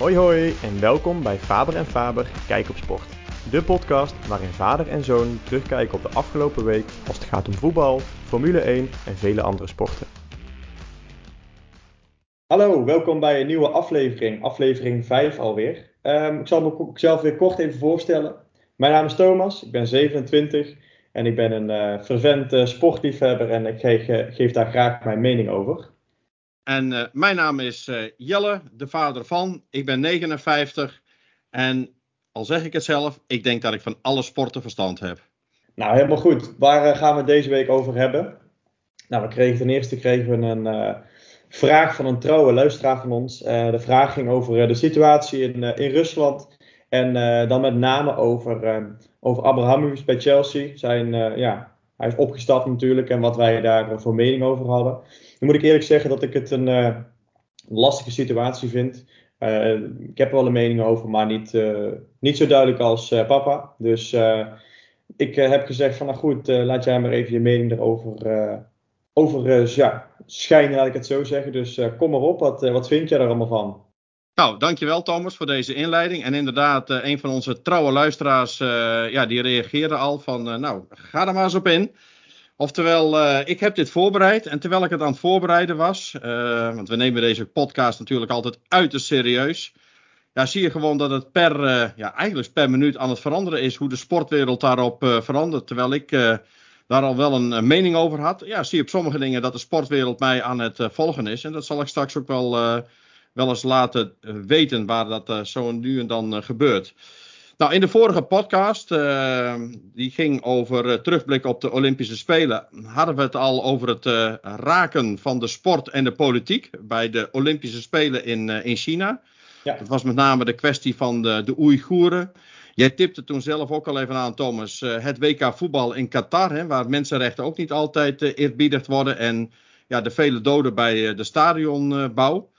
Hoi hoi en welkom bij Faber en Faber Kijk op Sport. De podcast waarin vader en zoon terugkijken op de afgelopen week als het gaat om voetbal, Formule 1 en vele andere sporten. Hallo, welkom bij een nieuwe aflevering, aflevering 5 alweer. Um, ik zal mezelf weer kort even voorstellen. Mijn naam is Thomas, ik ben 27 en ik ben een uh, fervent uh, sportliefhebber en ik geef, uh, geef, daar graag mijn mening over. En uh, mijn naam is uh, Jelle, de vader van. Ik ben 59 en al zeg ik het zelf, ik denk dat ik van alle sporten verstand heb. Nou, helemaal goed. Waar uh, gaan we het deze week over hebben? Nou, we kregen ten eerste kregen we een vraag van een trouwe luisteraar van ons. de vraag ging over de situatie in, in Rusland en dan met name over, over Abrahamovic bij Chelsea. Zijn, ja, hij is opgestapt natuurlijk en wat wij daar voor mening over hadden. Nu moet ik eerlijk zeggen dat ik het een uh, lastige situatie vind. Uh, ik heb er wel een mening over, maar niet, uh, niet zo duidelijk als papa. Dus ik heb gezegd van nou goed, laat jij maar even je mening erover over, ja, schijnen, laat ik het zo zeggen. Dus kom maar op, wat, wat vind jij er allemaal van? Nou, dankjewel Thomas voor deze inleiding. En inderdaad, een van onze trouwe luisteraars, ja, die reageerde al van, nou, ga er maar eens op in. Oftewel, uh, ik heb dit voorbereid. En terwijl ik het aan het voorbereiden was, uh, want we nemen deze podcast natuurlijk altijd uiterst serieus. Ja, zie je gewoon dat het per, uh, ja, eigenlijk per minuut aan het veranderen is hoe de sportwereld daarop verandert. Terwijl ik daar al wel een, mening over had. Ja, zie je op sommige dingen dat de sportwereld mij aan het volgen is. En dat zal ik straks ook wel, wel eens laten weten waar dat zo nu en dan gebeurt. Nou, in de vorige podcast, uh, die ging over uh, terugblik op de Olympische Spelen, hadden we het al over het uh, raken van de sport en de politiek bij de Olympische Spelen in, in China. Ja. Dat was met name de kwestie van de, de Oeigoeren. Jij tipte toen zelf ook al even aan, Thomas, het WK voetbal in Qatar, hè, waar mensenrechten ook niet altijd eerbiedigd worden en ja, de vele doden bij de stadionbouw.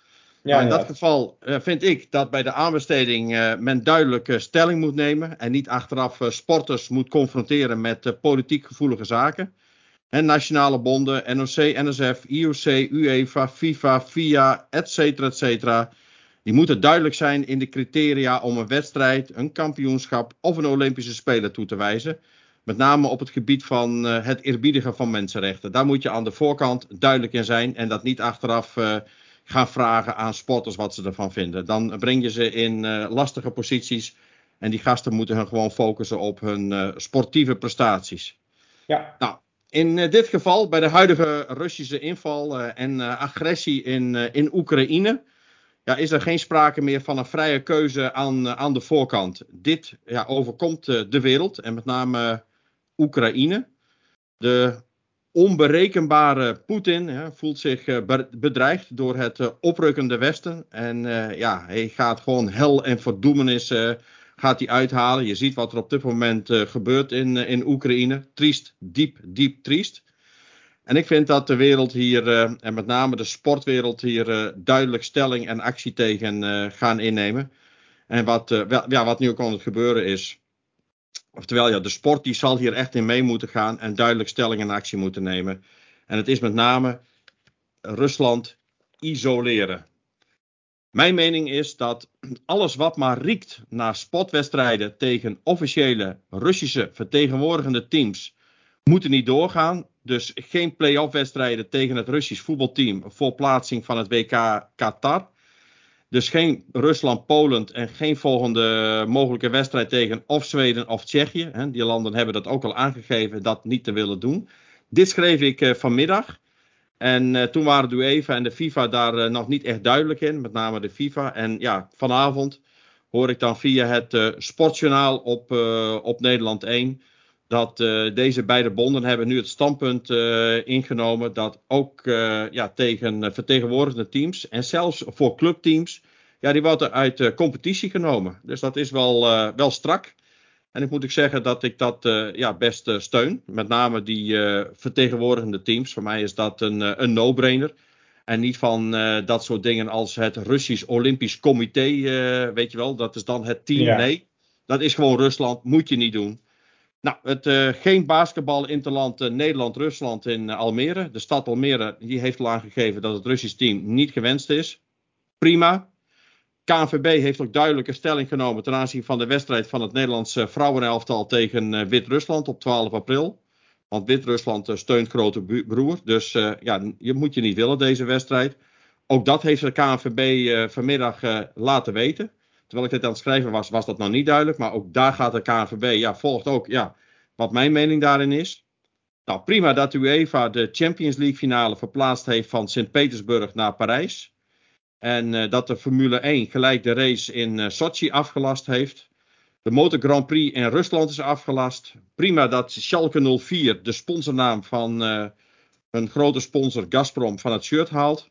Ja, in dat geval uh, vind ik dat bij de aanbesteding uh, men duidelijk stelling moet nemen. En niet achteraf sporters moet confronteren met politiek gevoelige zaken. En nationale bonden, NOC, NSF, IOC, UEFA, FIFA, FIA, etc. etc. Die moeten duidelijk zijn in de criteria om een wedstrijd, een kampioenschap of een Olympische Spelen toe te wijzen. Met name op het gebied van het eerbiedigen van mensenrechten. Daar moet je aan de voorkant duidelijk in zijn en dat niet achteraf gaan vragen aan sporters wat ze ervan vinden. Dan breng je ze in uh, lastige posities. En die gasten moeten hun gewoon focussen op hun uh, sportieve prestaties. Ja. Nou, in uh, dit geval, bij de huidige Russische inval en agressie in, in Oekraïne. Ja, is er geen sprake meer van een vrije keuze aan, aan de voorkant. Dit ja, overkomt de wereld en met name Oekraïne. De onberekenbare Poetin voelt zich uh, bedreigd door het uh, oprukkende Westen. En uh, ja, hij gaat gewoon hel en verdoemenis gaat hij uithalen. Je ziet wat er op dit moment gebeurt in, in Oekraïne. Triest, diep, diep triest. En ik vind dat de wereld hier, en met name de sportwereld hier, duidelijk stelling en actie tegen gaan innemen. En wat, ja, wat nu ook aan het gebeuren is, Oftewel, ja, de sport die zal hier echt in mee moeten gaan en duidelijk stelling en actie moeten nemen. En het is met name Rusland isoleren. Mijn mening is dat alles wat maar riekt naar sportwedstrijden tegen officiële Russische vertegenwoordigende teams moeten niet doorgaan. Dus geen play-off wedstrijden tegen het Russisch voetbalteam voor plaatsing van het WK Qatar. Dus geen Rusland-Polen en geen volgende mogelijke wedstrijd tegen of Zweden of Tsjechië. Hè. Die landen hebben dat ook al aangegeven dat niet te willen doen. Dit schreef ik uh, vanmiddag. En uh, toen waren de UEFA en de FIFA daar uh, nog niet echt duidelijk in, met name de FIFA. En ja, vanavond hoor ik dan via het Sportjournaal op, op Nederland 1 dat uh, deze beide bonden hebben nu het standpunt uh, ingenomen dat ook uh, ja, tegen vertegenwoordigde teams en zelfs voor clubteams, ja, die worden uit de competitie genomen. Dus dat is wel, wel strak. En ik moet ik zeggen dat ik dat ja, best steun. Met name die vertegenwoordigende teams. Voor mij is dat een, een no-brainer. En niet van dat soort dingen als het Russisch Olympisch Comité, weet je wel, dat is dan het team. Ja. Nee, dat is gewoon Rusland, moet je niet doen. Nou, het, uh, geen basketbal interland uh, Nederland-Rusland in uh, Almere. De stad Almere die heeft al aangegeven dat het Russisch team niet gewenst is. Prima. KNVB heeft ook duidelijke stelling genomen ten aanzien van de wedstrijd van het Nederlandse vrouwenelftal tegen Wit-Rusland op 12 april. Want Wit-Rusland steunt grote broer. Dus ja, je moet je niet willen deze wedstrijd. Ook dat heeft de KNVB vanmiddag laten weten. Terwijl ik dit aan het schrijven was, was dat nog niet duidelijk. Maar ook daar gaat de KNVB, ja, volgt ook ja, wat mijn mening daarin is. Nou, prima dat UEFA de Champions League finale verplaatst heeft van Sint-Petersburg naar Parijs. En uh, dat de Formule 1 gelijk de race in uh, Sochi afgelast heeft. De Motor Grand Prix in Rusland is afgelast. Prima dat Schalke 04 de sponsornaam van een grote sponsor Gazprom van het shirt haalt.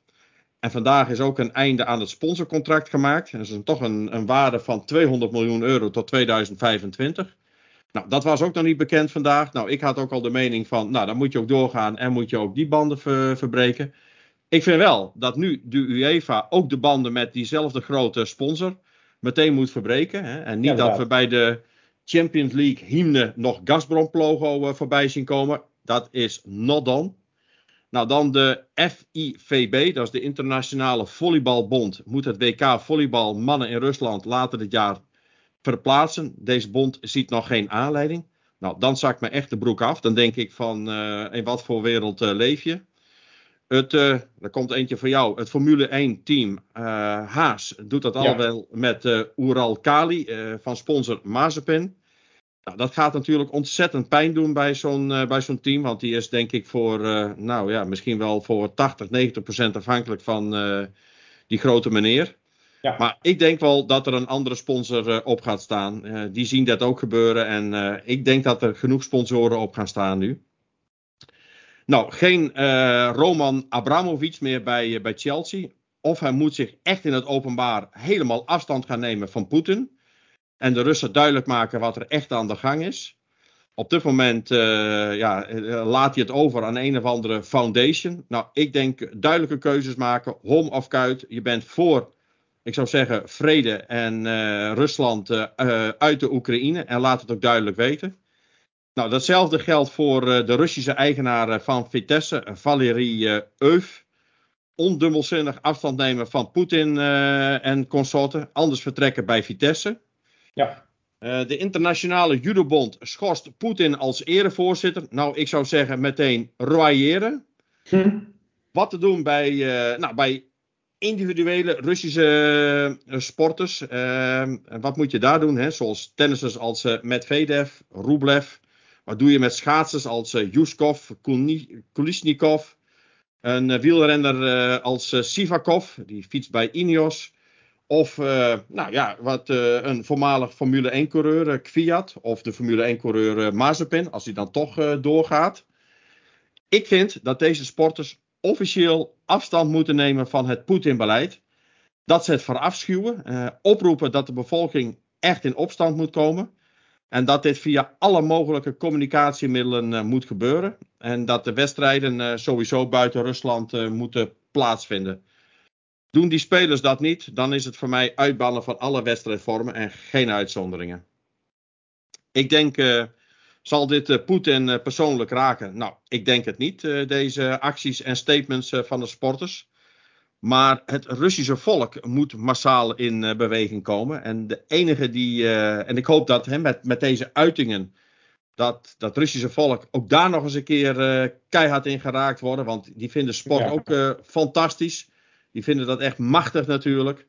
En vandaag is ook een einde aan het sponsorcontract gemaakt. Dat is toch een, een waarde van 200 miljoen euro tot 2025. Nou, dat was ook nog niet bekend vandaag. Nou, ik had ook al de mening van, nou, dan moet je ook doorgaan en moet je ook die banden ver, verbreken. Ik vind wel dat nu de UEFA ook de banden met diezelfde grote sponsor meteen moet verbreken. Hè? En niet dat we bij de Champions League hymne nog Gazprom logo uh, voorbij zien komen. Dat is not done. Nou, dan de FIVB, dat is de Internationale Volleybalbond, moet het WK volleybal mannen in Rusland later dit jaar verplaatsen. Deze bond ziet nog geen aanleiding. Nou, dan zakt me echt de broek af. Dan denk ik van, uh, in wat voor wereld uh, leef je? Het, uh, er komt eentje voor jou. Het Formule 1 team Haas doet dat al wel met Ural Kali van sponsor Mazepin. Nou, dat gaat natuurlijk ontzettend pijn doen bij zo'n bij zo'n team. Want die is denk ik voor, nou ja, misschien wel voor 80, 90 procent afhankelijk van die grote meneer. Ja. Maar ik denk wel dat er een andere sponsor op gaat staan. Die zien dat ook gebeuren. En ik denk dat er genoeg sponsoren op gaan staan nu. Nou, geen Roman Abramovic meer bij, bij Chelsea. Of hij moet zich echt in het openbaar helemaal afstand gaan nemen van Poetin. En de Russen duidelijk maken wat er echt aan de gang is. Op dit moment ja, laat hij het over aan een of andere foundation. Nou, ik denk duidelijke keuzes maken. Hom of kuit. Je bent voor ik zou zeggen, vrede en uh, Rusland uit de Oekraïne. En laat het ook duidelijk weten. Nou, datzelfde geldt voor de Russische eigenaar van Vitesse, Valerie Euf. Ondubbelzinnig afstand nemen van Poetin en consorten. Anders vertrekken bij Vitesse. Ja. de internationale judobond schorst Poetin als erevoorzitter. Nou, ik zou zeggen meteen royeren. Hm. Wat te doen bij, nou, bij individuele Russische uh, sporters. Wat moet je daar doen? Hè? Zoals tennissers als Medvedev, Rublev. Wat doe je met schaatsers als Yuskov, Kulisnikov. Een wielrenner als Sivakov, die fietst bij Ineos. Of nou ja, wat, een voormalig Formule 1-coureur, Kviat. Of de Formule 1-coureur Mazepin, als hij dan toch doorgaat. Ik vind dat deze sporters officieel afstand moeten nemen van het Poetin-beleid. Dat ze het verafschuwen. Uh, oproepen dat de bevolking echt in opstand moet komen. En dat dit via alle mogelijke communicatiemiddelen uh, moet gebeuren. En dat de wedstrijden uh, sowieso buiten Rusland moeten plaatsvinden. Doen die spelers dat niet, dan is het voor mij uitbannen van alle wedstrijdvormen en geen uitzonderingen. Ik denk zal dit uh, Poetin uh, persoonlijk raken? Nou, ik denk het niet, deze acties en statements van de sporters. Maar het Russische volk moet massaal in beweging komen. En de enige die, en ik hoop dat hè, met, met deze uitingen, dat dat Russische volk ook daar nog eens een keer keihard in geraakt worden. Want die vinden sport ja. ook fantastisch. Die vinden dat echt machtig natuurlijk.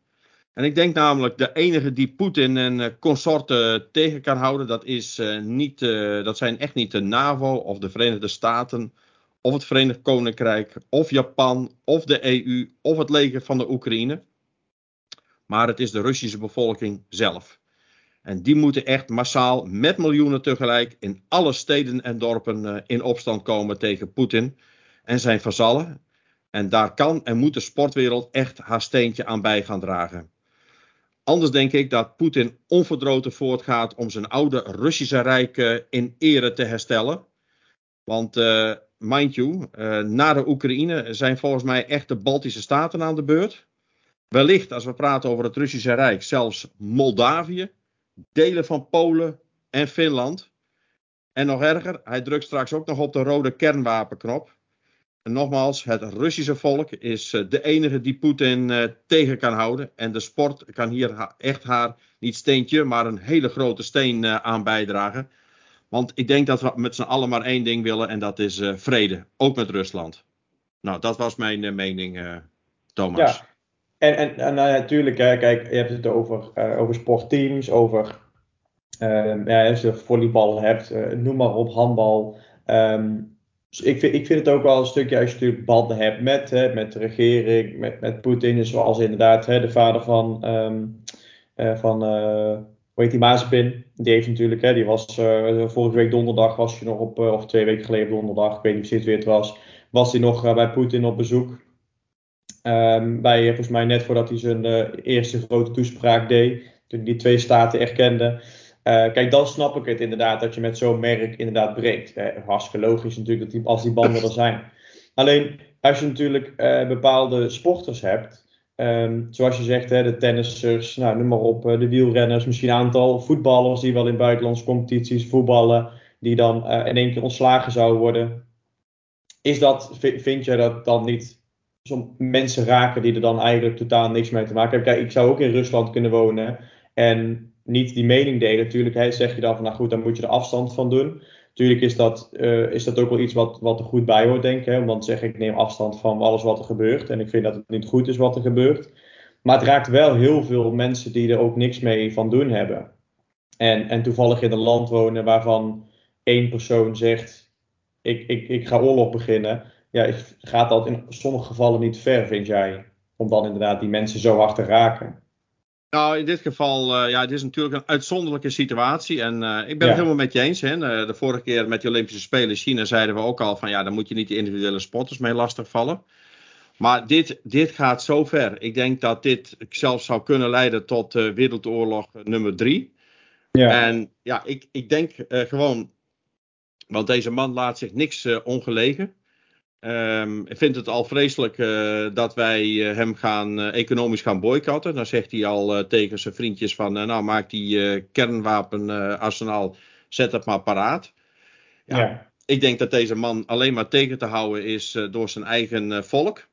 En ik denk namelijk de enige die Poetin en uh, consorten tegen kan houden, dat, is, uh, niet, uh, dat zijn echt niet de NAVO of de Verenigde Staten of het Verenigd Koninkrijk of Japan of de EU of het leger van de Oekraïne. Maar het is de Russische bevolking zelf. En die moeten echt massaal met miljoenen tegelijk in alle steden en dorpen in opstand komen tegen Poetin en zijn vazallen. En daar kan en moet de sportwereld echt haar steentje aan bij gaan dragen. Anders denk ik dat Poetin onverdroten voortgaat om zijn oude Russische rijk uh, in ere te herstellen. Want, uh, mind you, uh, na de Oekraïne zijn volgens mij echt de Baltische Staten aan de beurt. Wellicht, als we praten over het Russische Rijk, zelfs Moldavië, delen van Polen en Finland. En nog erger, hij drukt straks ook nog op de rode kernwapenknop. Nogmaals, het Russische volk is eh, de enige die Poetin uh, tegen kan houden. En de sport kan hier echt haar, niet steentje, maar een hele grote steen uh, aan bijdragen. Want ik denk dat we met z'n allen maar één ding willen en dat is vrede. Ook met Rusland. Nou, dat was mijn mening, Thomas. Ja, en, en, en natuurlijk, kijk, je hebt het over, over sportteams, over ehm, als je volleybal hebt, noem maar op, handbal. Um, dus ik vind, ik vind het ook wel een stukje als je natuurlijk banden hebt met, hè, met de regering, met, met Poetin, zoals inderdaad hè, de vader van, um, uh, van uh, hoe heet die, Mazepin. Die heeft natuurlijk, hè, die was uh, vorige week donderdag, was je nog op, of twee weken geleden donderdag, ik weet niet precies wie het was, was hij nog bij Poetin op bezoek. Um, bij, volgens mij net voordat hij zijn eerste grote toespraak deed, toen hij die twee staten erkende. Uh, kijk, dan snap ik het inderdaad dat je met zo'n merk inderdaad breekt. Uh, hartstikke logisch natuurlijk dat die, als die banden er zijn. Alleen als je natuurlijk uh, bepaalde sporters hebt, um, zoals je zegt, hè, de tennissers, nou, noem maar op, de wielrenners, misschien een aantal voetballers die wel in buitenlandse competities voetballen, die dan in één keer ontslagen zouden worden. Is dat, vind je dat dan niet zo'n mensen raken die er dan eigenlijk totaal niks mee te maken hebben? Kijk, ik zou ook in Rusland kunnen wonen en niet die mening delen. Natuurlijk hè, zeg je dan van, nou goed, dan moet je er afstand van doen. Natuurlijk is dat, uh, is dat ook wel iets wat, wat er goed bij hoort, denk ik. Hè? Om dan zeggen, ik neem afstand van alles wat er gebeurt. En ik vind dat het niet goed is wat er gebeurt. Maar het raakt wel heel veel mensen die er ook niks mee van doen hebben. En, en toevallig in een land wonen waarvan één persoon zegt, ik, ik, ik ga oorlog beginnen. Ja, gaat dat in sommige gevallen niet ver, vind jij? Om dan inderdaad die mensen zo hard te raken. Nou, in dit geval, uh, ja, het is natuurlijk een uitzonderlijke situatie. En uh, ik ben het helemaal met je eens. Hè. Uh, de vorige keer met de Olympische Spelen in China zeiden we ook al van ja, dan moet je niet de individuele sporters mee lastigvallen. Maar dit, dit gaat zo ver. Ik denk dat dit zelfs zou kunnen leiden tot Wereldoorlog nummer drie. Ja. En ja, ik, ik denk gewoon, want deze man laat zich niks ongelegen. Um, ik vind het al vreselijk uh, dat wij uh, hem gaan uh, economisch gaan boycotten. Dan zegt hij al tegen zijn vriendjes van, nou maak die kernwapenarsenaal, zet het maar paraat. Ja, ja, Ik denk dat deze man alleen maar tegen te houden is door zijn eigen volk.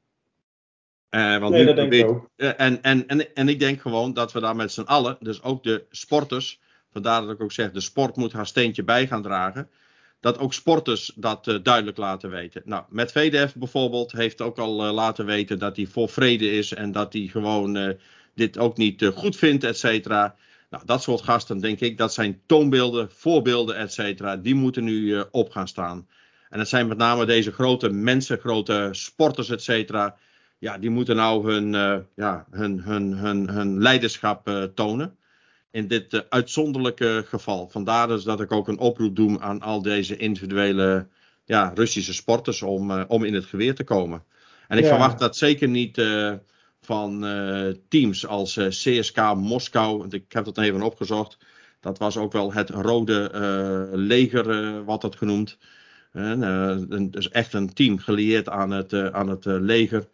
want nee, dat denk ik ook. en, en, en, en ik denk gewoon dat we daar met z'n allen, dus ook de sporters, vandaar dat ik ook zeg, de sport moet haar steentje bij gaan dragen dat ook sporters dat uh, duidelijk laten weten. Nou, met VDF bijvoorbeeld heeft ook al uh, laten weten dat hij voor vrede is en dat hij gewoon uh, dit ook niet goed vindt, et cetera. Nou, dat soort gasten, denk ik, dat zijn toonbeelden, voorbeelden, et cetera. Die moeten nu op gaan staan. En het zijn met name deze grote mensen, grote sporters, et cetera. Ja, die moeten nou hun, ja, hun, hun, hun, hun leiderschap tonen in dit uh, uitzonderlijke geval. Vandaar dus dat ik ook een oproep doe aan al deze individuele ja, Russische sporters om, uh, om in het geweer te komen. En ik ja. verwacht dat zeker niet uh, van teams als CSK Moskou. Ik heb dat even opgezocht. Dat was ook wel het rode leger, wat dat genoemd. dus echt een team gelieerd aan het, aan het leger.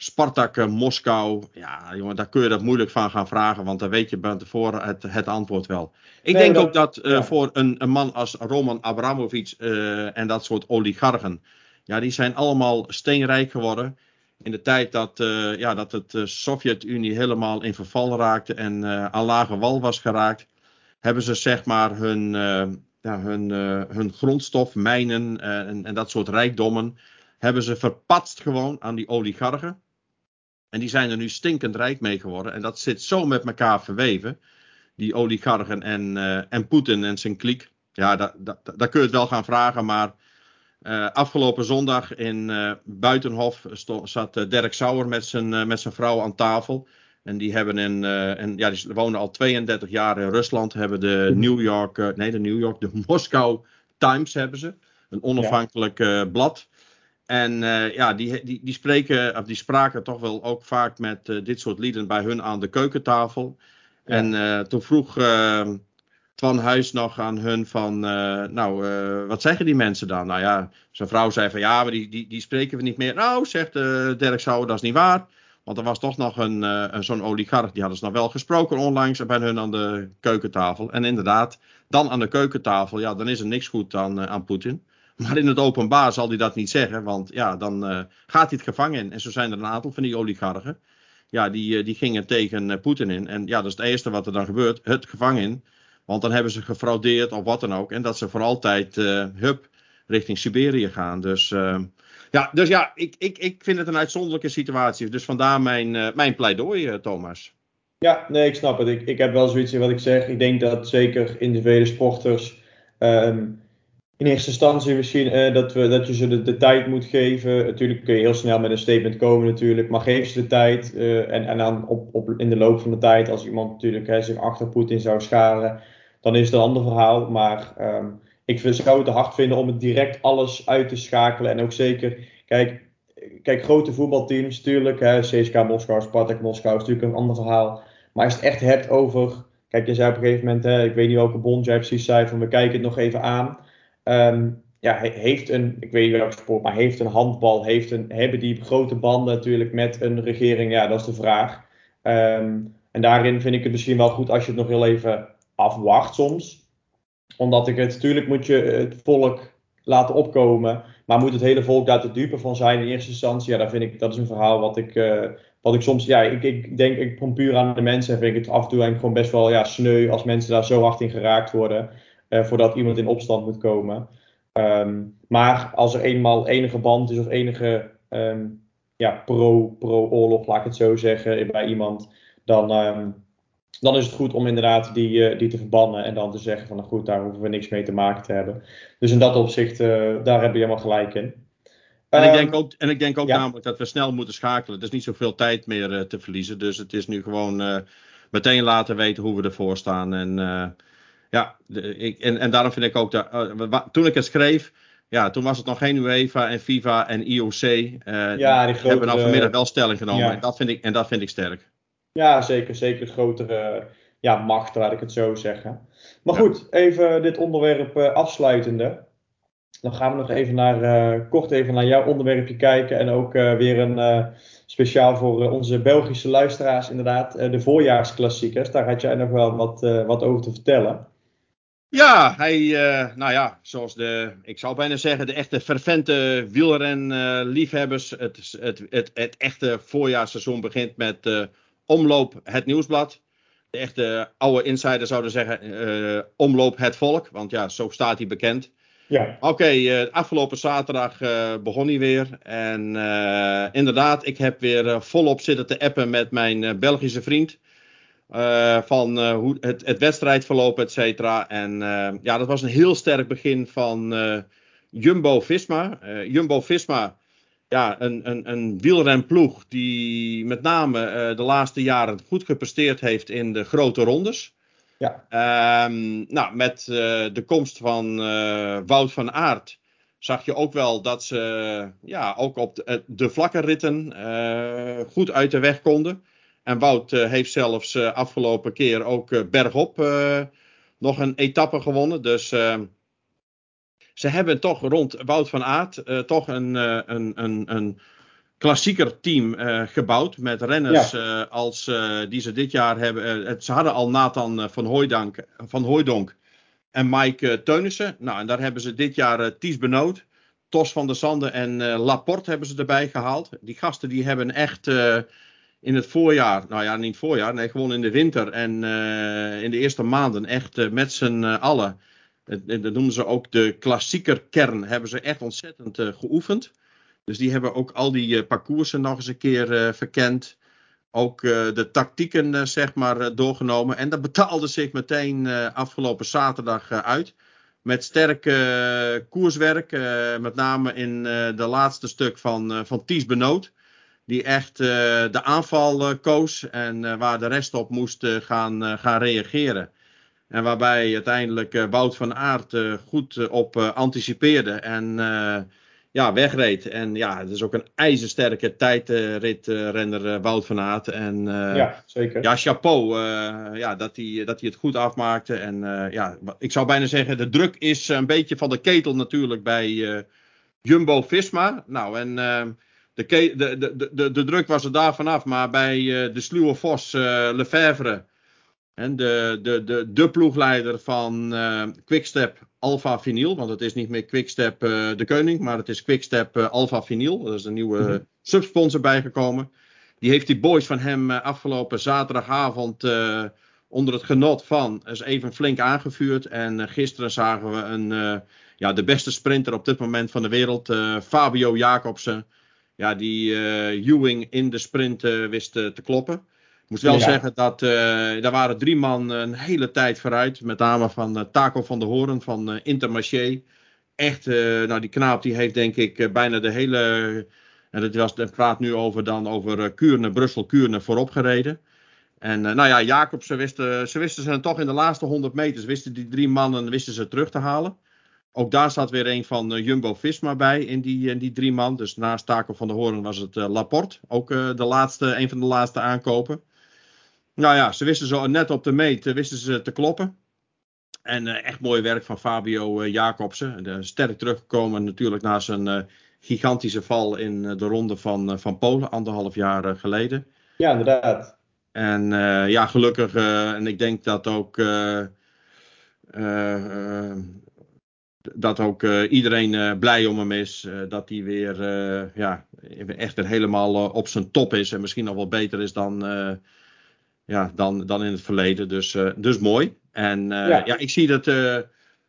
Spartak uh, Moskou. Ja, jongen, daar kun je dat moeilijk van gaan vragen, want dan weet je van tevoren het, het antwoord wel. Ik denk ook dat uh, ja. voor een, een, man als Roman Abramovic uh, en dat soort oligarchen, ja, die zijn allemaal steenrijk geworden. In de tijd dat, ja, dat het Sovjet-Unie helemaal in verval raakte en aan lage wal was geraakt, hebben ze zeg maar hun, ja, hun, hun grondstof, mijnen en, en dat soort rijkdommen, hebben ze verpatst gewoon aan die oligarchen. En die zijn er nu stinkend rijk mee geworden. En dat zit zo met elkaar verweven. Die oligarchen en, uh, en Poetin en zijn kliek. Ja, daar, daar kun je het wel gaan vragen. Maar uh, afgelopen zondag in uh, Buitenhof zat Dirk Sauer met zijn, met zijn vrouw aan tafel. En die hebben in, en, ja, die wonen al 32 jaar in Rusland. Hebben de New York, nee, de New York, de Moscow Times hebben ze. Een onafhankelijk blad. En uh, ja, die, die, die, spreken, of die spraken toch wel ook vaak met uh, dit soort lieden bij hun aan de keukentafel. Ja. En uh, toen vroeg Twan Huis nog aan hun van, nou, wat zeggen die mensen dan? Nou ja, zijn vrouw zei van, ja, maar die, die, die spreken we niet meer. Nou, zegt Dirk Sauer, dat is niet waar. Want er was toch nog een, een zo'n oligarch, die hadden ze nog wel gesproken onlangs bij hun aan de keukentafel. En inderdaad, dan aan de keukentafel, ja, dan is er niks goed aan, aan Poetin. Maar in het openbaar zal hij dat niet zeggen, want ja, dan gaat hij het gevangen in. En zo zijn er een aantal van die oligarchen. Ja, die, die gingen tegen Poetin in. En ja, dat is het eerste wat er dan gebeurt, het gevangen in. Want dan hebben ze gefraudeerd of wat dan ook. En dat ze voor altijd, hup, richting Siberië gaan. Dus ja, dus ja ik, ik, ik vind het een uitzonderlijke situatie. Dus vandaar mijn, mijn pleidooi, Thomas. Ja, nee, ik snap het. Ik, ik heb wel zoiets in wat ik zeg. Ik denk dat zeker individuele sporters. Um, in eerste instantie misschien uh, dat, we, dat je ze de, tijd moet geven. Natuurlijk kun je heel snel met een statement komen natuurlijk. Maar geef ze de tijd. en, en dan op, op, in de loop van de tijd, als iemand natuurlijk hè, zich achter Poetin zou scharen. Dan is het een ander verhaal. Maar um, ik zou het te hard vinden om het direct alles uit te schakelen. En ook zeker, kijk, kijk grote voetbalteams, tuurlijk, hè, CSK Moskou, Spartak Moskou is natuurlijk een ander verhaal. Maar als je het echt hebt over, kijk, je zei op een gegeven moment, hè, ik weet niet welke bond jij precies zei, van we kijken het nog even aan. Um, ja, heeft een, ik weet niet welke sport, maar heeft een handbal, heeft een, hebben die grote banden natuurlijk met een regering? Ja, dat is de vraag. Um, en daarin vind ik het misschien wel goed als je het nog heel even afwacht soms omdat ik het, natuurlijk moet je het volk laten opkomen. Maar moet het hele volk daar te dupe van zijn in eerste instantie? Ja, daar vind ik, dat is een verhaal wat ik, uh, wat ik soms, ja, ik, ik denk, ik kom puur aan de mensen en vind ik het af en toe gewoon best wel ja, sneu als mensen daar zo hard in geraakt worden. Uh, voordat iemand in opstand moet komen. Um, maar als er eenmaal enige band is of enige um, ja, pro-oorlog, pro laat ik het zo zeggen, bij iemand, dan, um, dan is het goed om inderdaad die, uh, die te verbannen en dan te zeggen van nou goed, daar hoeven we niks mee te maken te hebben. Dus in dat opzicht, uh, daar heb je helemaal gelijk in. En ik denk ehm, ook, en ik denk ook ja. namelijk dat we snel moeten schakelen. Er is niet zoveel tijd meer uh, te verliezen. Dus het is nu gewoon meteen laten weten hoe we ervoor staan. En, ja, de, ik, en, en daarom vind ik ook dat. toen ik het schreef, ja, toen was het nog geen UEFA en FIFA en IOC. ja, die grote, hebben nou vanmiddag wel stelling genomen. Ja. En, dat vind ik, en dat vind ik sterk. Ja, zeker. Zeker grotere ja, macht, laat ik het zo zeggen. Maar goed, even dit onderwerp uh, afsluitende. Dan gaan we nog even naar, uh, kort even naar jouw onderwerpje kijken. En ook uh, weer een speciaal voor onze Belgische luisteraars, inderdaad, de voorjaarsklassiekers. Daar had jij nog wel wat, wat over te vertellen. Ja, hij, nou ja, zoals de, ik zou bijna zeggen, de echte fervente wielrenliefhebbers. het, het, het, het echte voorjaarsseizoen begint met Omloop het Nieuwsblad. De echte oude insider zouden zeggen uh, Omloop het Volk. Want ja, zo staat hij bekend. Ja. Oké, okay, uh, afgelopen zaterdag uh, begon hij weer. En inderdaad, ik heb weer volop zitten te appen met mijn Belgische vriend. Van hoe het, het wedstrijdverloop, et cetera. En ja, dat was een heel sterk begin van Jumbo-Visma. Jumbo-Visma ja, een, een, een wielrenploeg die met name de laatste jaren goed gepresteerd heeft in de grote rondes. Ja. Um, nou, met de komst van Wout van Aert zag je ook wel dat ze ja, ook op de, de vlakke ritten goed uit de weg konden. En Wout heeft zelfs afgelopen keer ook bergop nog een etappe gewonnen. Dus ehm, ze hebben toch rond Wout van Aert toch een, een, een, een klassieker team uh, gebouwd. Met renners ja. als die ze dit jaar hebben. ze hadden al Nathan van, Hooidank, van Hooidonk en Mike Teunissen. Nou, en daar hebben ze dit jaar Ties Benoot. Tos van der Sande en Laporte hebben ze erbij gehaald. Die gasten die hebben echt in het voorjaar, nou ja, niet voorjaar, nee, gewoon in de winter en in de eerste maanden echt met z'n allen dat noemen ze ook de klassieker kern. Hebben ze echt ontzettend geoefend. Dus die hebben ook al die parcoursen nog eens een keer verkend. Ook de tactieken zeg maar doorgenomen. En dat betaalde zich meteen afgelopen zaterdag uit. Met sterk koerswerk. met name in de laatste stuk van, van Ties Benoot. Die echt de aanval koos. En waar de rest op moest gaan, gaan reageren. En waarbij uiteindelijk Wout van Aert goed op anticipeerde en ja, wegreed. En ja, het is ook een ijzersterke tijdritrenner Wout van Aert. En ja, zeker. Ja, chapeau ja, dat hij dat hij het goed afmaakte. En ja, ik zou bijna zeggen, de druk is een beetje van de ketel natuurlijk bij Jumbo-Visma. Nou, en de, de, de, de, de druk was er daar vanaf. Maar bij de sluwe Vos, Lefevre En de, de, de, de ploegleider van uh, Quickstep Alpha Vinyl. Want het is niet meer Quickstep uh, de Koning, maar het is Quickstep uh, Alpha Vinyl. Er is een nieuwe mm -hmm. subsponsor bijgekomen. Die heeft die boys van hem afgelopen zaterdagavond onder het genot van is even flink aangevuurd. En gisteren zagen we een, ja, de beste sprinter op dit moment van de wereld, Fabio Jacobsen. Ja, die Ewing in de sprint wist te kloppen. Ik moest wel ja. zeggen dat daar waren drie man een hele tijd vooruit. Met name van Taco van der Hoorn van Intermarché. Echt, nou die knaap die heeft denk ik bijna de hele... En het, was, het praat nu over dan over Kuurne, Brussel, Kuurne voorop gereden. En nou ja, Jacob, ze wisten, ze wisten ze toch in de laatste 100 meters, wisten die drie mannen, wisten ze terug te halen. Ook daar zat weer een van Jumbo-Visma bij in die, in die drie man. Dus naast Taco van der Hoorn was het Laporte. Ook de laatste, een van de laatste aankopen. Nou ja, ze wisten zo net op de meet, wisten ze te kloppen. En echt mooi werk van Fabio Jacobsen. Sterk teruggekomen natuurlijk na zijn gigantische val in de ronde van, van Polen, anderhalf jaar geleden. Ja, inderdaad. En ja, gelukkig, en ik denk dat ook, dat ook iedereen blij om hem is. dat hij weer ja, echt weer helemaal op zijn top is. En misschien nog wel beter is dan ja, dan, dan in het verleden. Dus, dus mooi. En ja. ja. ik zie dat.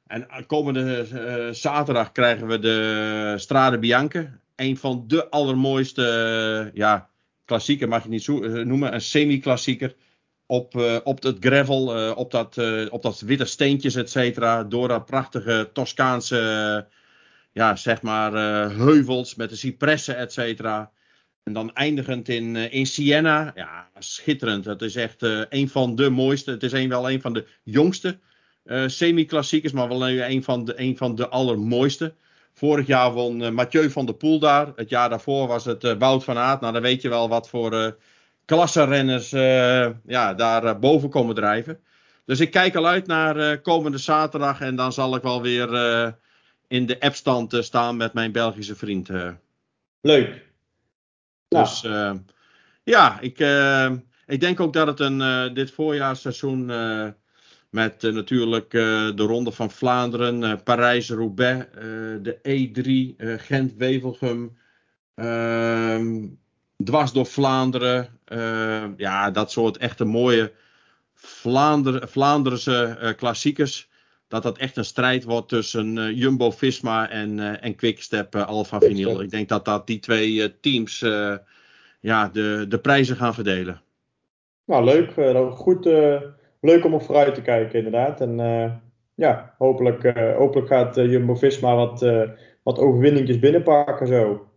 En komende zaterdag krijgen we de Strade Bianche. Een van de allermooiste. ja, klassieker mag je niet zo, noemen. Een semi-klassieker. Op, op het gravel, op, dat, op dat witte steentjes, et cetera. Door dat prachtige Toscaanse. ja, zeg maar. heuvels met de cipressen, et cetera. En dan eindigend in, in Siena. Ja, schitterend. Het is echt een van de mooiste. Het is een, wel een van de jongste semi-klassiekers, maar wel een van, de, een van de allermooiste. Vorig jaar won Mathieu van der Poel daar. Het jaar daarvoor was het Wout van Aert. Nou, dan weet je wel wat voor klassenrenners ja, daar boven komen drijven. Dus ik kijk al uit naar komende zaterdag. En dan zal ik wel weer in de appstand staan met mijn Belgische vriend. Leuk. Dus uh, ja, ik, ik denk ook dat het een, dit voorjaarsseizoen met natuurlijk de Ronde van Vlaanderen, Parijs-Roubaix, de E3, Gent-Wevelgem, ehm, dwars door Vlaanderen. ja, dat soort echte mooie Vlaander, Vlaanderse klassiekers dat dat echt een strijd wordt tussen uh, Jumbo-Visma en, uh, en Quickstep Alpha Vinyl. Ik denk dat, dat die twee teams ja, de, de prijzen gaan verdelen. Nou, leuk. goed, leuk om op vooruit te kijken, inderdaad. En ja, hopelijk, hopelijk gaat Jumbo-Visma wat, wat overwinningjes binnenpakken zo.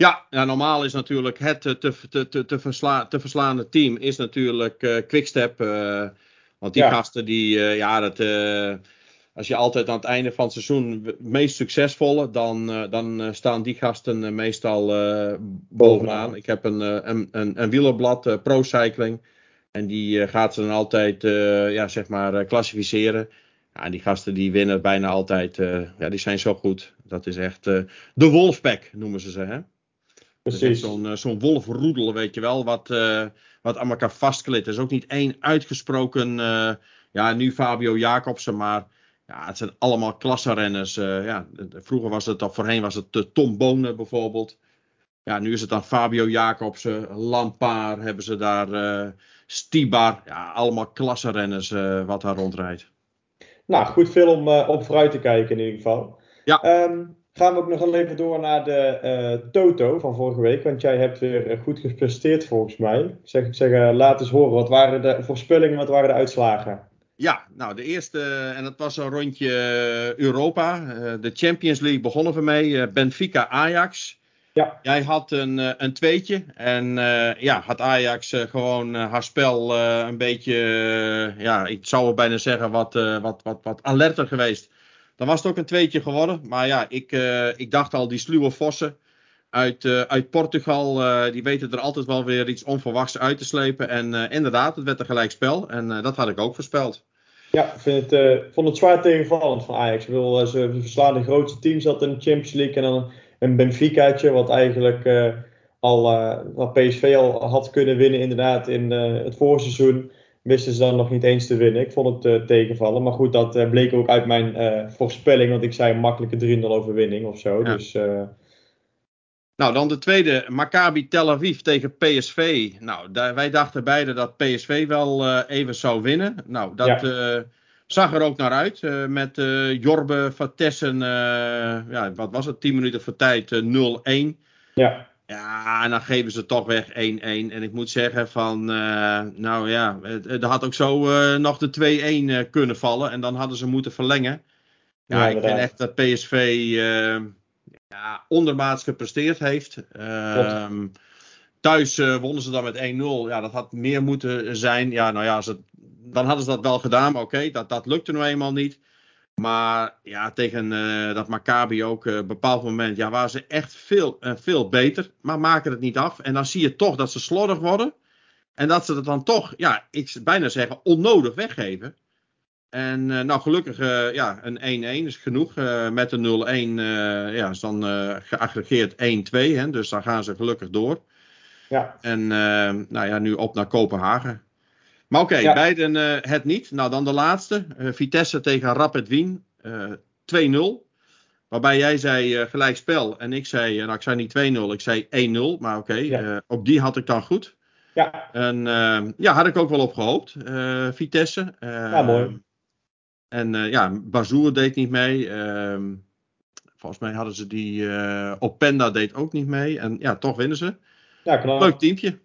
Ja, ja, normaal is natuurlijk het te, te, te, te, versla, te verslaande team is natuurlijk Quickstep. want die gasten die, ja, dat als je altijd aan het einde van het seizoen het meest succesvolle, dan, uh, dan uh, staan die gasten uh, meestal bovenaan. Ik heb een, een, een, een wielerblad, Pro Cycling. En die gaat ze dan altijd, ja, zeg maar, klassificeren. Ja, en die gasten die winnen bijna altijd. ja, die zijn zo goed. Dat is echt de Wolfpack, noemen ze ze, hè? Precies. Zo'n zo'n wolfroedel, weet je wel, wat, wat aan elkaar vastklit. Er is ook niet één uitgesproken, ja, nu Fabio Jacobsen, maar ja, het zijn allemaal klassenrenners. Uh, ja, vroeger was het, of voorheen was het uh, Tom Bonen bijvoorbeeld. Ja, nu is het dan Fabio Jacobsen, Lampaar hebben ze daar, uh, Stibar. Ja, allemaal klassenrenners wat daar rondrijdt. Nou, goed veel om op vooruit te kijken in ieder geval. Ja. Um, gaan we ook nog even door naar de Toto van vorige week. Want jij hebt weer goed gepresteerd volgens mij. Zeg, zeg, laat eens horen, wat waren de voorspellingen, wat waren de uitslagen? Ja, nou de eerste, en dat was een rondje eh, Europa. Uh, de Champions League begonnen we mee. Uh, Benfica Ajax. Ja. Jij had een, een tweetje. En ja, had Ajax gewoon haar spel een beetje, ja, ik zou bijna zeggen, wat, wat, wat, wat alerter geweest. Dan was het ook een tweetje geworden. Maar ja, ik, ik dacht al, die sluwe vossen uit, uit Portugal, die weten er altijd wel weer iets onverwachts uit te slepen. En inderdaad, het werd een gelijk spel. En dat had ik ook voorspeld. Ja, ik vind het, uh, vond het zwaar tegenvallend van Ajax. Uh, ze verslaan de grootste teams dat in de Champions League. En dan een Benficaatje, wat eigenlijk al wat PSV al had kunnen winnen inderdaad in het voorseizoen. Wisten ze dan nog niet eens te winnen. Ik vond het tegenvallen. Maar goed, dat bleek ook uit mijn voorspelling. Want ik zei een makkelijke 3-0 overwinning of zo. Ja. Dus Nou, dan de tweede, Maccabi Tel Aviv tegen PSV. Nou, daar, wij dachten beide dat PSV wel eh, even zou winnen. Nou, dat Ja. eh, zag er ook naar uit. eh, met eh, Jorbe van Tessen, eh, ja, wat was het, 10 minuten voor tijd, eh, 0-1. ja, Ja, en dan geven ze toch weg 1-1. En ik moet zeggen van, eh, nou ja, er had ook zo eh, nog de 2-1 eh, kunnen vallen. En dan hadden ze moeten verlengen. Ja, Ja, ik vind echt dat PSV eh, ja, ondermaats gepresteerd heeft. Ehm, thuis wonnen ze dan met 1-0. Ja, dat had meer moeten zijn. Ja, nou ja, het, dan hadden ze dat wel gedaan. Maar oké, dat, dat lukte nou eenmaal niet. Maar ja, tegen eh, dat Maccabi ook eh, een bepaald moment, ja, waren ze echt veel, eh, veel beter. Maar maken het niet af. En dan zie je toch dat ze slordig worden. En dat ze het dan toch, ja, ik zou bijna zeggen, onnodig weggeven. En eh, nou, gelukkig, eh, ja, een 1-1 is genoeg. Eh, met een 0-1 eh, ja, is dan eh geaggregeerd 1-2. Hè, dus dan gaan ze gelukkig door. ja, En eh, nou ja, nu op naar Kopenhagen. Maar oké, Ja. beiden eh, het niet. Nou, dan de laatste. eh, Vitesse tegen Rapid Wien. eh 2-0. Waarbij jij zei eh, gelijkspel. En ik zei, eh, nou ik zei niet 2-0, ik zei 1-0. Maar oké, Ja. eh, ook die had ik dan goed. ja, En eh, ja, had ik ook wel op gehoopt. eh, Vitesse. Eh, Ja, mooi. En eh, ja, Bazoer deed niet mee. Ehm, volgens mij hadden ze die. eh Openda deed ook niet mee. En ja, toch winnen ze. ja, knap. Leuk teampje.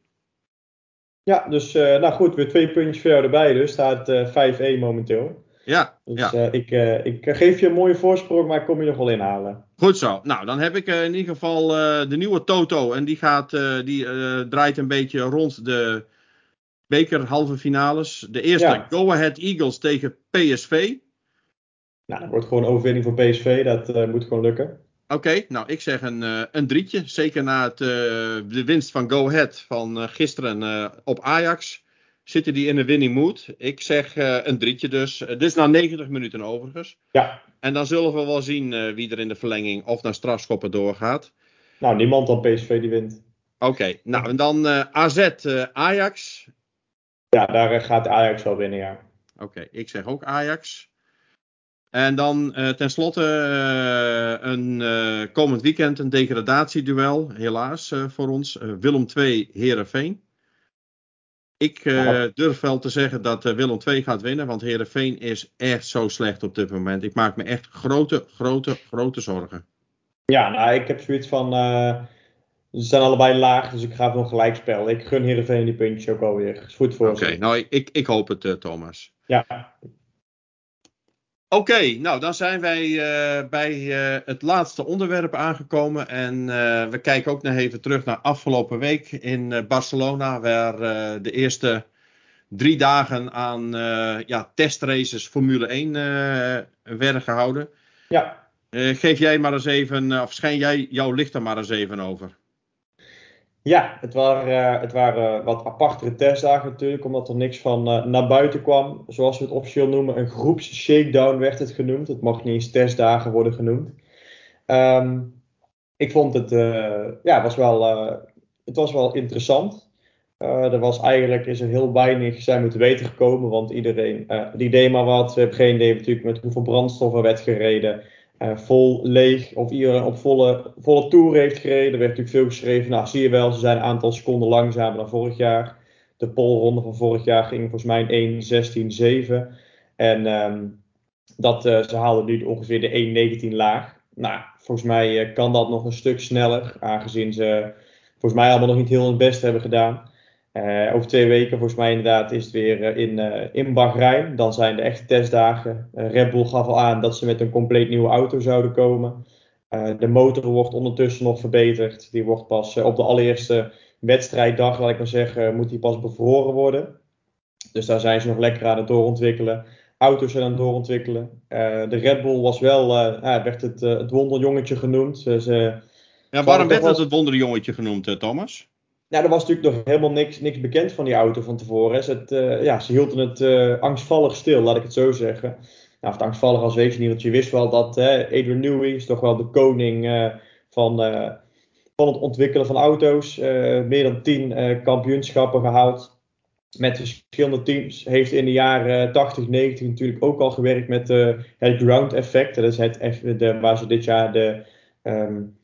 Ja, dus eh, nou goed, weer twee puntjes voor jou erbij. Dus staat eh 5-1 momenteel. Ja, Dus ja. eh, ik, eh, ik geef je een mooie voorsprong, maar ik kom je nog wel inhalen. Goed zo. Nou, dan heb ik eh, in ieder geval eh, de nieuwe Toto. En die, gaat, eh, die eh, draait een beetje rond de beker halve finales. De eerste, Ja. Go Ahead Eagles tegen PSV. Nou, dat wordt gewoon overwinning voor PSV. Dat eh, moet gewoon lukken. Oké, nou ik zeg een, eh, een drietje. Zeker na het, eh, de winst van Go Ahead van eh, gisteren op Ajax. Zitten die in een winning mood? Ik zeg een drietje dus. Dit is na 90 minuten overigens. Ja, En dan zullen we wel zien wie er in de verlenging of naar strafschoppen doorgaat. nou niemand dan PSV die wint. Oké, nou en dan AZ Ajax. Ja, daar gaat Ajax wel winnen, ja. Oké, ik zeg ook Ajax. En dan eh tenslotte eh, een eh, komend weekend een degradatieduel, helaas voor ons. Willem 2 Herenveen. Ik Ja. durf wel te zeggen dat Willem 2 gaat winnen, want Herenveen is echt zo slecht op dit moment. Ik maak me echt grote, grote, grote zorgen. Ja, nou, ik heb zoiets van. ze zijn allebei laag, dus ik ga voor een gelijkspel. Ik gun Heerenveen die puntjes ook alweer. Is goed voor Oké, nou ik, ik, hoop het, Thomas. Ja, Oké, nou dan zijn wij eh, bij eh, het laatste onderwerp aangekomen. En eh, we kijken ook nog even terug naar afgelopen week in Barcelona, waar de eerste drie dagen aan ja, testraces Formule 1 eh, werden gehouden. ja. Geef jij maar eens even, of schijn jij jouw licht er maar eens even over. Ja, het waren, eh, het waren wat apartere testdagen natuurlijk, omdat er niks van eh, naar buiten kwam. Zoals we het officieel noemen, een groepsshakedown werd het genoemd. Het mag niet eens testdagen worden genoemd. Ehm, ik vond het, eh, ja, was wel, het was wel interessant. Er was eigenlijk is er heel weinig zijn we te weten gekomen, want iedereen die deed maar wat. We hebben geen idee natuurlijk met hoeveel brandstof er werd gereden. Eh, vol leeg of iedereen op volle, volle heeft gereden. Er werd natuurlijk veel geschreven. Nou, zie je wel, ze zijn een aantal seconden langzamer dan vorig jaar. De polronde van vorig jaar ging volgens mij in 1.16.7. En ehm, dat, eh, ze haalden nu ongeveer de 1.19 laag. Nou, volgens mij eh, kan dat nog een stuk sneller, aangezien ze volgens mij allemaal nog niet heel hun best hebben gedaan. Eh, over twee weken, volgens mij inderdaad, is het weer eh, in, eh, in Bahrein. Dan zijn de echte testdagen. Red Bull gaf al aan dat ze met een compleet nieuwe auto zouden komen. De motor wordt ondertussen nog verbeterd. Die wordt pas op de allereerste wedstrijddag, laat ik maar zeggen, moet die pas bevroren worden. Dus daar zijn ze nog lekker aan het doorontwikkelen. Auto's zijn aan het doorontwikkelen. De Red Bull was wel, ja, werd het, het wonderjongetje genoemd. Ja, waarom werd toch het wonderjongetje genoemd, Thomas? Ja, er was natuurlijk nog helemaal niks, niks bekend van die auto van tevoren. Ze, het, eh, ja, ze hielden het eh, angstvallig stil, laat ik het zo zeggen. Nou, het angstvallig als weet je niet, want je wist wel dat eh, Adrian Newey is toch wel de koning eh, van, van het ontwikkelen van auto's. Meer dan tien kampioenschappen gehaald. met verschillende teams. Heeft in de jaren 80, 90 natuurlijk ook al gewerkt met het ground effect. Dat is het, de, waar ze dit jaar de, um,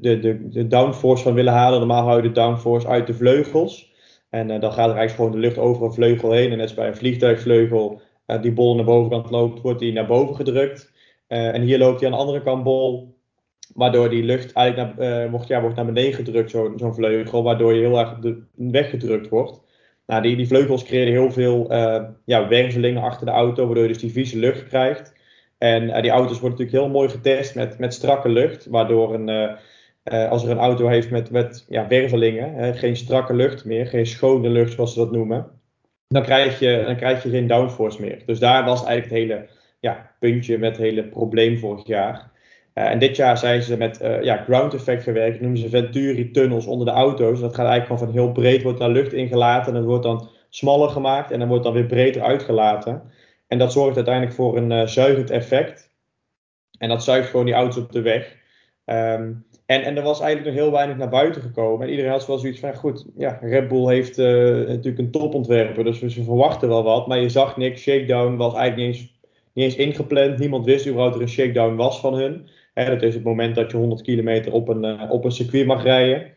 de, de, de downforce van willen halen. Normaal hou je de downforce uit de vleugels. En dan gaat er eigenlijk gewoon de lucht over een vleugel heen. En net als bij een vliegtuigvleugel die bol naar bovenkant loopt, wordt die naar boven gedrukt. en hier loopt hij aan de andere kant bol Waardoor die lucht eigenlijk naar, uh, wordt, ja, wordt naar beneden gedrukt, zo'n vleugel, waardoor je heel erg de, weggedrukt wordt. Nou, die, die vleugels creëren heel veel uh, ja, wervelingen achter de auto, waardoor je dus die vieze lucht krijgt. En uh, die auto's worden natuurlijk heel mooi getest met, met strakke lucht, waardoor een, als er een auto heeft met, met ja, wervelingen, hè, geen strakke lucht meer, geen schone lucht zoals ze dat noemen, dan krijg je, dan krijg je geen downforce meer. Dus daar was eigenlijk het hele ja, puntje met het hele probleem vorig jaar. En dit jaar zijn ze met ja, ground effect gewerkt. Noemen ze Venturi tunnels onder de auto's. Dat gaat eigenlijk gewoon van heel breed wordt daar lucht ingelaten. En dat wordt dan smaller gemaakt en dan wordt dan weer breder uitgelaten. En dat zorgt uiteindelijk voor een uh, zuigend effect. En dat zuigt gewoon die auto's op de weg. Um, en, en er was eigenlijk nog heel weinig naar buiten gekomen. En iedereen had wel zoiets van, goed, ja, Red Bull heeft natuurlijk een topontwerper. Dus ze verwachten wel wat. Maar je zag niks. Shakedown was eigenlijk niet eens, niet eens ingepland. Niemand wist überhaupt er een shakedown was van hun. Dat is het moment dat je 100 kilometer op een, uh, op een circuit mag rijden.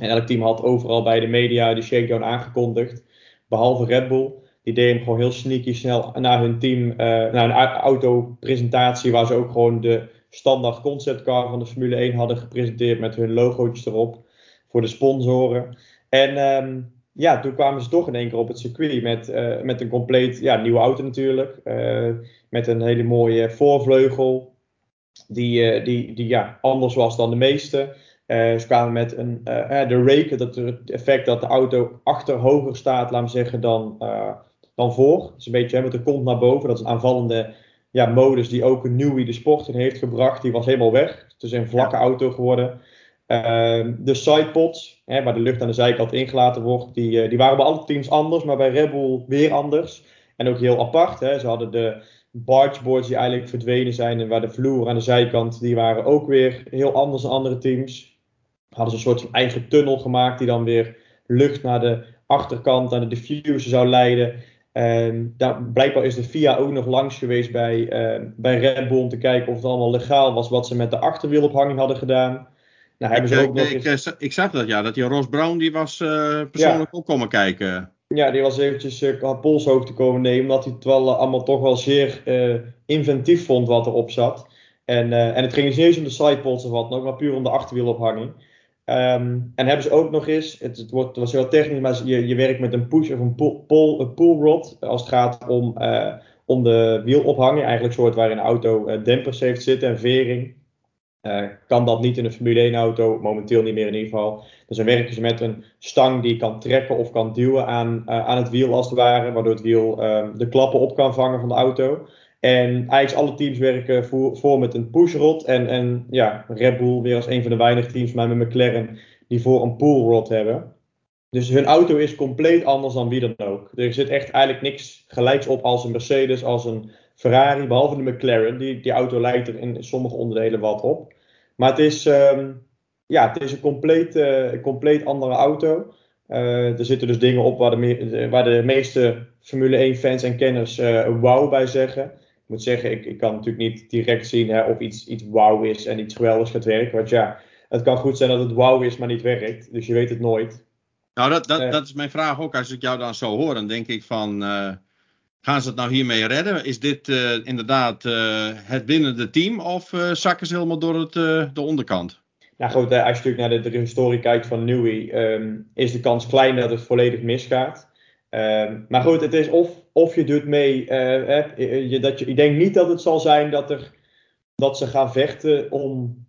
En elk team had overal bij de media de shakedown aangekondigd. Behalve Red Bull. Die deed hem gewoon heel sneaky snel naar hun team, uh, naar een autopresentatie waar ze ook gewoon de standaard conceptcar van de Formule 1 hadden gepresenteerd met hun logootjes erop voor de sponsoren. En um, ja, toen kwamen ze toch in één keer op het circuit met, uh, met een compleet ja, nieuwe auto natuurlijk. Uh, met een hele mooie voorvleugel, die, die, die ja, anders was dan de meeste. Ze kwamen met een, de rake, dat het effect dat de auto achter hoger staat, laten we zeggen, dan, dan voor. Dat is een beetje hè, met de kont naar boven. Dat is een aanvallende ja, modus die ook een Newey de sport in heeft gebracht. Die was helemaal weg. Het is een vlakke auto geworden. Ehm, de sidepods, hè, waar de lucht aan de zijkant ingelaten wordt, die, die waren bij alle teams anders, maar bij Red Bull weer anders. En ook heel apart. Hè. Ze hadden de, bargeboards die eigenlijk verdwenen zijn en waar de vloer aan de zijkant, die waren ook weer heel anders dan andere teams. Hadden ze een soort van eigen tunnel gemaakt die dan weer lucht naar de achterkant, naar de diffuser zou leiden. En daar, blijkbaar is de FIA ook nog langs geweest bij, uh, bij Red Bull om te kijken of het allemaal legaal was wat ze met de achterwielophanging hadden gedaan. Nou, hebben ze ook nog ik, eens... ik, zag dat ja, dat die Ross Brown die was uh, persoonlijk ja. ook komen kijken. Ja, die was eventjes uh, eh, polshoogte komen nemen. Omdat hij het wel uh, allemaal toch wel zeer uh, inventief vond wat erop zat. En, en het ging dus niet eens om de sidepods of wat nog, maar puur om de achterwielophanging. Um, en hebben ze ook nog eens, het, wordt, het was heel technisch, maar je, je werkt met een push of een pull, een pull rod als het gaat om, om de wielophanging. Eigenlijk soort waarin een auto dempers heeft zitten en vering. Uh, kan dat niet in een Formule 1 auto, momenteel niet meer in ieder geval. Dus dan werken ze met een stang die kan trekken of kan duwen aan, uh, aan het wiel als het ware, waardoor het wiel uh, de klappen op kan vangen van de auto. En eigenlijk alle teams werken voor, voor met een pushrod en, en ja, Red Bull weer als een van de weinige teams, maar met McLaren, die voor een pullrod hebben. Dus hun auto is compleet anders dan wie dan ook. Er zit echt eigenlijk niks gelijks op als een Mercedes, als een Ferrari, behalve de McLaren. Die, die auto lijkt er in sommige onderdelen wat op. Maar het is, um, ja, het is een compleet, uh, compleet andere auto. Uh, er zitten dus dingen op waar de, waar de meeste Formule 1 fans en kenners uh, wow bij zeggen. Moet zeggen, ik, ik kan natuurlijk niet direct zien hè, of iets, iets wow is en iets geweldigs gaat werken. Want ja, het kan goed zijn dat het wow is, maar niet werkt. Dus je weet het nooit. Nou, dat, dat, dat is mijn vraag ook. Als ik jou dan zo hoor, dan denk ik van... Gaan ze het nou hiermee redden? Is dit uh, inderdaad het winnende team of zakken ze helemaal door het, de onderkant? Nou goed, als je natuurlijk naar de, de historie kijkt van Newey, um, is de kans klein dat het volledig misgaat. Um, maar goed, het is of, of je doet mee, je, dat je, ik denk niet dat het zal zijn dat, er, dat ze gaan vechten om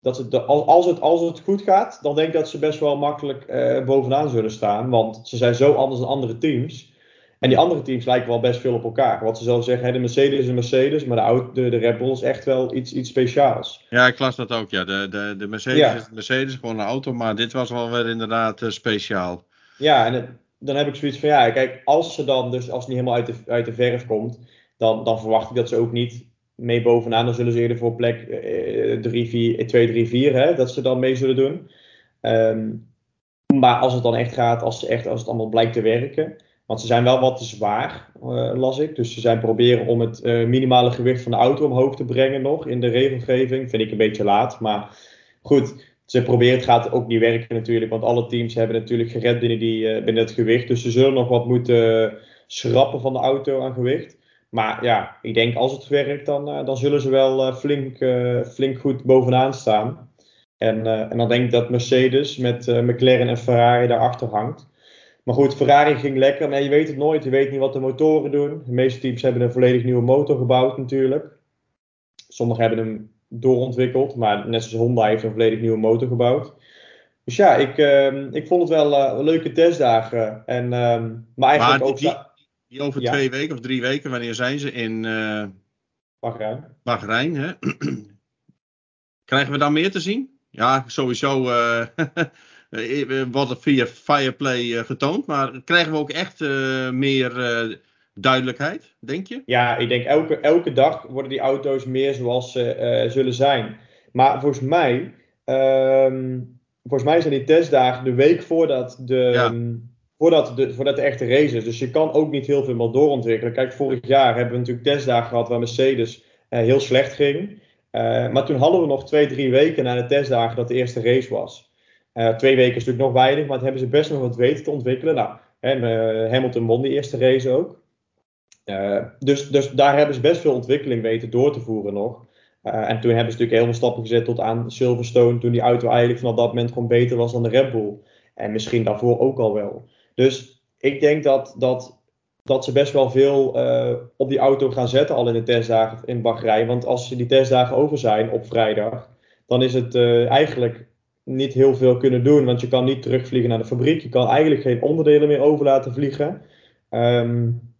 dat het, als, het, als het goed gaat, dan denk ik dat ze best wel makkelijk bovenaan zullen staan. Want ze zijn zo anders dan andere teams. En die andere teams lijken wel best veel op elkaar. Wat ze zelf zeggen, hè, de Mercedes is een Mercedes, maar de, de, de Red Bull is echt wel iets, iets speciaals. Ja, ik las dat ook, ja. De, de, de Mercedes ja. is Mercedes, gewoon een auto, maar dit was wel weer inderdaad uh, speciaal. Ja, en het, dan heb ik zoiets van, ja, kijk, als ze dan, dus als het niet helemaal uit de, uit de verf komt, dan, dan verwacht ik dat ze ook niet mee bovenaan, dan zullen ze eerder voor plek uh, 3, 4, 2, 3, 4, hè, dat ze dan mee zullen doen. Um, maar als het dan echt gaat, als, ze echt, als het allemaal blijkt te werken, Want ze zijn wel wat te zwaar, las ik. Dus ze zijn proberen om het minimale gewicht van de auto omhoog te brengen nog in de regelgeving. Vind ik een beetje laat. Maar goed, ze proberen, het gaat ook niet werken natuurlijk, want alle teams hebben natuurlijk gered binnen, die, uh, binnen het gewicht. Dus ze zullen nog wat moeten schrappen van de auto aan gewicht. Maar ja, ik denk als het werkt, dan, uh, dan zullen ze wel uh, flink, flink goed bovenaan staan. En, en dan denk ik dat Mercedes met McLaren en Ferrari daarachter hangt. Maar goed, Ferrari ging lekker. Maar je weet het nooit. Je weet niet wat de motoren doen. De meeste teams hebben een volledig nieuwe motor gebouwd natuurlijk. Sommigen hebben hem doorontwikkeld. Maar net zoals Honda heeft een volledig nieuwe motor gebouwd. Dus ja, ik, uh, ik vond het wel uh, leuke testdagen. En, uh, maar eigenlijk maar ook... Die, die over ja. twee weken of drie weken, wanneer zijn ze? In uh, Bahrein. Bahrein, hè? Krijgen we dan meer te zien? Ja, sowieso wordt het via Fireplay getoond. Maar krijgen we ook echt meer duidelijkheid, denk je? Ja, ik denk elke, elke dag worden die auto's meer zoals ze uh, zullen zijn. Maar volgens mij, um, volgens mij zijn die testdagen de week voordat de, ja. um, voordat, de, voordat de echte race is. Dus je kan ook niet heel veel meer doorontwikkelen. Kijk, vorig jaar hebben we natuurlijk testdagen gehad waar Mercedes uh, heel slecht ging. Uh, maar toen hadden we nog twee, drie weken na de testdagen dat de eerste race was. twee weken is natuurlijk nog weinig, maar het hebben ze best nog wat weten te ontwikkelen. Nou, en, Hamilton won die eerste race ook. Uh, dus, dus daar hebben ze best veel ontwikkeling weten door te voeren nog. Uh, en toen hebben ze natuurlijk heel veel stappen gezet tot aan Silverstone. Toen die auto eigenlijk vanaf dat moment gewoon beter was dan de Red Bull. En misschien daarvoor ook al wel. Dus ik denk dat, dat, dat ze best wel veel uh, op die auto gaan zetten al in de testdagen in Bahrein. Want als die testdagen over zijn op vrijdag, dan is het eigenlijk niet heel veel kunnen doen. Want je kan niet terugvliegen naar de fabriek. Je kan eigenlijk geen onderdelen meer over laten vliegen. Um,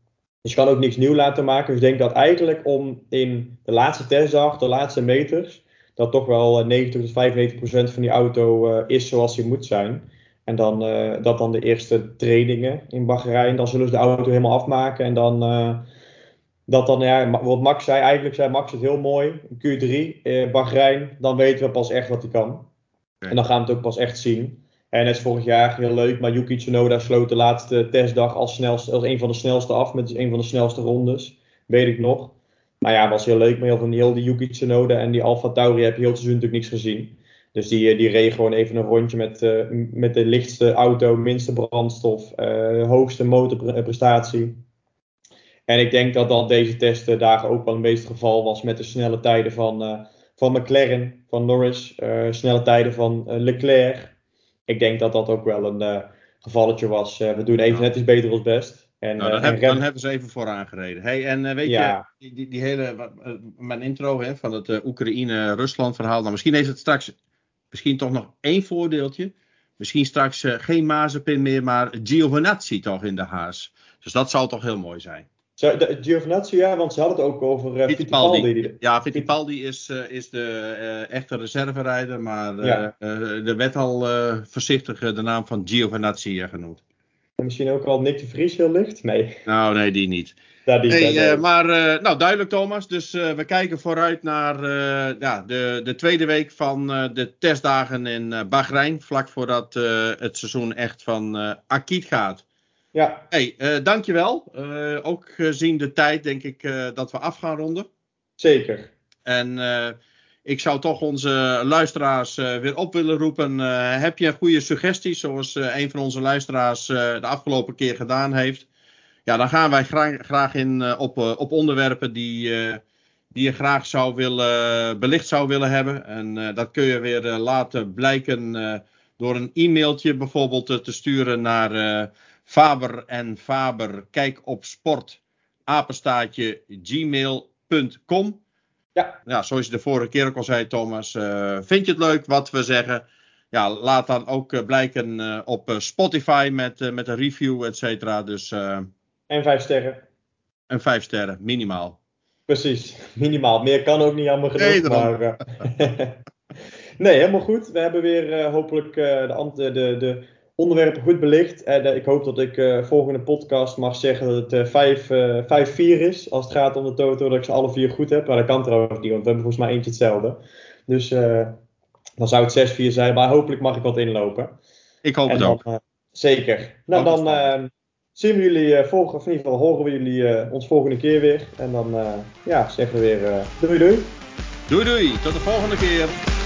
dus je kan ook niks nieuw laten maken. Dus ik denk dat eigenlijk om in de laatste testdag, de laatste meters, dat toch wel 90 tot 95 procent van die auto uh, is zoals die moet zijn. En dan, uh, dat dan de eerste trainingen in Bahrein, dan zullen ze de auto helemaal afmaken. En dan, uh, dat dan, ja, wat Max zei, eigenlijk zei Max het heel mooi. Q3, Bahrein, dan weten we pas echt wat hij kan. En dan gaan we het ook pas echt zien. En net vorig jaar heel leuk, maar Yuki Tsunoda sloot de laatste testdag als, als een van de snelste af met een van de snelste rondes. Weet ik nog. Maar ja, was heel leuk. Maar heel van heel die Yuki Tsunoda en die Alfa Tauri heb je heel het seizoen natuurlijk niks gezien. Dus die, die reed gewoon even een rondje met, uh, met de lichtste auto, minste brandstof, uh, hoogste motorprestatie. En ik denk dat dat deze testdagen ook wel een beetje het geval was met de snelle tijden van, van McLaren, van Norris, snelle tijden van Leclerc ik denk dat dat ook wel een uh, gevalletje was. Uh, we doen even net iets beter als best. En, nou, dan, uh, heb, dan, hebben ze even vooraan gereden. Hey, en weet ja. je, die, die, hele, mijn intro hè, van het Oekraïne-Rusland verhaal. Nou, misschien heeft het straks misschien toch nog één voordeeltje. Misschien straks geen Mazepin meer, maar Giovinazzi toch in de haas. Dus dat zou toch heel mooi zijn. Giovinazzi, ja, want ze hadden het ook over uh, Fittipaldi. Fittipaldi. Ja, Fittipaldi is, uh, is de uh, echte reserverijder, maar ja. er werd al voorzichtig de naam van Giovinazzi genoemd. En misschien ook al Nick de Vries heel licht? Nee. Nou, nee, die niet. Ja, die, nee, maar nou, duidelijk Thomas, dus we kijken vooruit naar ja, de, de tweede week van de testdagen in Bahrein, vlak voordat het seizoen echt van Akiet gaat. Ja. Hey, uh, dankjewel. Uh, ook gezien de tijd denk ik uh, dat we af gaan ronden. Zeker. En ik zou toch onze luisteraars weer op willen roepen. heb je een goede suggestie, zoals een van onze luisteraars de afgelopen keer gedaan heeft? Ja, dan gaan wij graag, graag in op, op onderwerpen die, die je graag zou willen, belicht zou willen hebben. En dat kun je weer laten blijken door een e-mailtje bijvoorbeeld te sturen naar Faber en Faber, kijk op sport, apenstaatje, gmail.com. Ja. ja, zoals je de vorige keer ook al zei, Thomas. Uh, vind je het leuk wat we zeggen? Ja, laat dan ook uh, blijken uh, op Spotify met, met een review, et cetera. Dus, en vijf sterren. En vijf sterren, minimaal. Precies, minimaal. Meer kan ook niet jammer genoeg. Nee, maar, nee helemaal goed. We hebben weer hopelijk de, de, de onderwerpen goed belicht. En uh, ik hoop dat ik uh, volgende podcast mag zeggen dat het uh, 5-4 is. Als het gaat om de Toto, dat ik ze alle vier goed heb. Maar dat kan trouwens niet, want we hebben volgens mij eentje hetzelfde. Dus dan zou het 6-4 zijn. Maar hopelijk mag ik wat inlopen. Ik hoop en het dan, ook. zeker. Nou, dan zien we jullie volgende, of in ieder geval horen we jullie ons volgende keer weer. En dan ja, zeggen we weer doei doei. Doei doei, tot de volgende keer.